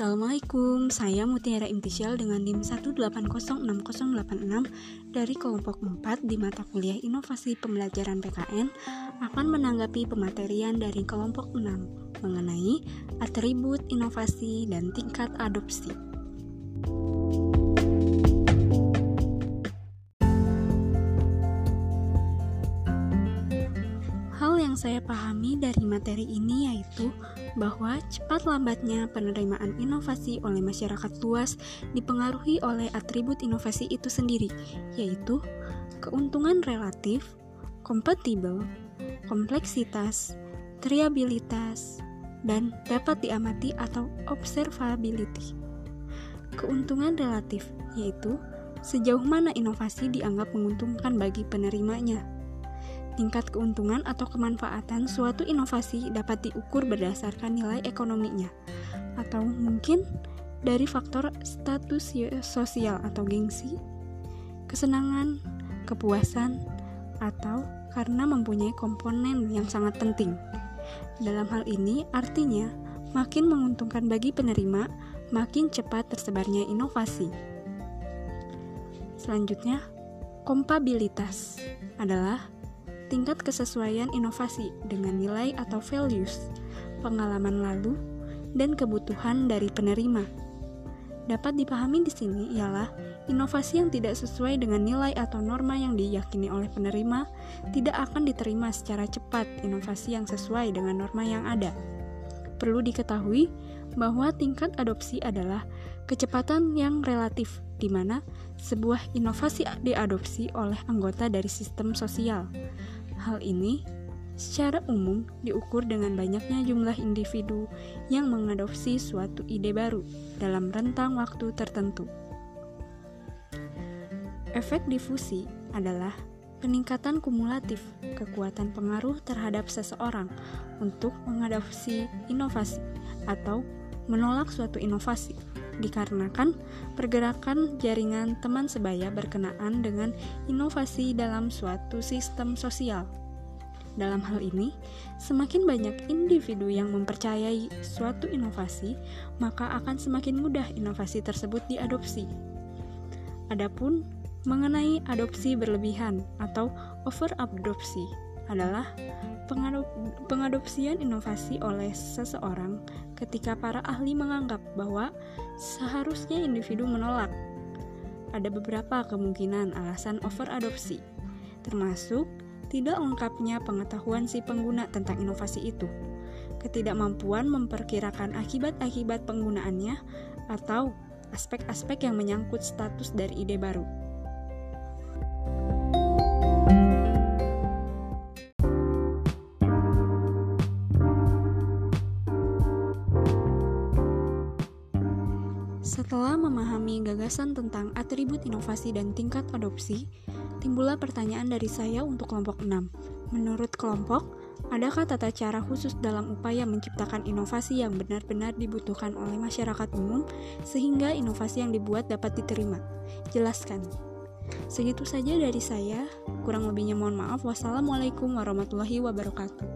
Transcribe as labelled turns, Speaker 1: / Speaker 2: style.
Speaker 1: Assalamualaikum, saya Mutiara Imtisyal dengan NIM 1806086 dari kelompok 4 di mata kuliah Inovasi Pembelajaran PKN akan menanggapi pematerian dari kelompok 6 mengenai atribut inovasi dan tingkat adopsi. Yang saya pahami dari materi ini yaitu bahwa cepat lambatnya penerimaan inovasi oleh masyarakat luas dipengaruhi oleh atribut inovasi itu sendiri, yaitu keuntungan relatif, kompatibel, kompleksitas, triabilitas, dan dapat diamati atau observability. Keuntungan relatif yaitu sejauh mana inovasi dianggap menguntungkan bagi penerimanya tingkat keuntungan atau kemanfaatan suatu inovasi dapat diukur berdasarkan nilai ekonominya, atau mungkin dari faktor status sosial atau gengsi, kesenangan, kepuasan, atau karena mempunyai komponen yang sangat penting. Dalam hal ini, artinya makin menguntungkan bagi penerima, makin cepat tersebarnya inovasi. Selanjutnya, kompabilitas adalah tingkat kesesuaian inovasi dengan nilai atau values, pengalaman lalu, dan kebutuhan dari penerima. Dapat dipahami di sini ialah inovasi yang tidak sesuai dengan nilai atau norma yang diyakini oleh penerima tidak akan diterima secara cepat inovasi yang sesuai dengan norma yang ada. Perlu diketahui bahwa tingkat adopsi adalah kecepatan yang relatif di mana sebuah inovasi diadopsi oleh anggota dari sistem sosial. Hal ini secara umum diukur dengan banyaknya jumlah individu yang mengadopsi suatu ide baru dalam rentang waktu tertentu. Efek difusi adalah peningkatan kumulatif kekuatan pengaruh terhadap seseorang untuk mengadopsi inovasi atau menolak suatu inovasi dikarenakan pergerakan jaringan teman sebaya berkenaan dengan inovasi dalam suatu sistem sosial. Dalam hal ini, semakin banyak individu yang mempercayai suatu inovasi, maka akan semakin mudah inovasi tersebut diadopsi. Adapun mengenai adopsi berlebihan atau overadopsi adalah pengadopsian inovasi oleh seseorang ketika para ahli menganggap bahwa seharusnya individu menolak. Ada beberapa kemungkinan alasan overadopsi, termasuk tidak lengkapnya pengetahuan si pengguna tentang inovasi itu, ketidakmampuan memperkirakan akibat-akibat penggunaannya, atau aspek-aspek yang menyangkut status dari ide baru. Setelah memahami gagasan tentang atribut inovasi dan tingkat adopsi, timbullah pertanyaan dari saya untuk kelompok 6. Menurut kelompok, adakah tata cara khusus dalam upaya menciptakan inovasi yang benar-benar dibutuhkan oleh masyarakat umum sehingga inovasi yang dibuat dapat diterima? Jelaskan. Segitu saja dari saya, kurang lebihnya mohon maaf. Wassalamualaikum warahmatullahi wabarakatuh.